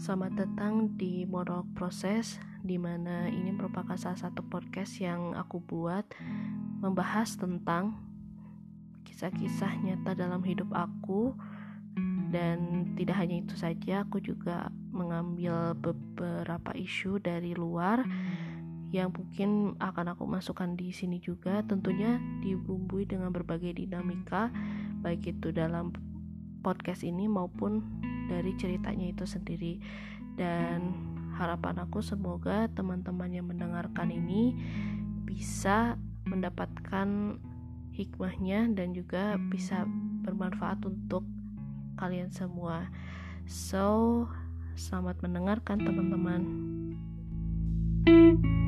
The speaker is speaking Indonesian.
Selamat datang di Monolog Proses, di mana ini merupakan salah satu podcast yang aku buat membahas tentang kisah-kisah nyata dalam hidup aku. Dan tidak hanya itu saja, aku juga mengambil beberapa isu dari luar yang mungkin akan aku masukkan di sini juga. Tentunya dibumbui dengan berbagai dinamika baik itu dalam podcast ini maupun dari ceritanya itu sendiri. Dan harapan aku semoga teman-teman yang mendengarkan ini bisa mendapatkan hikmahnya dan juga bisa bermanfaat untuk kalian semua. So selamat mendengarkan teman-teman. thank you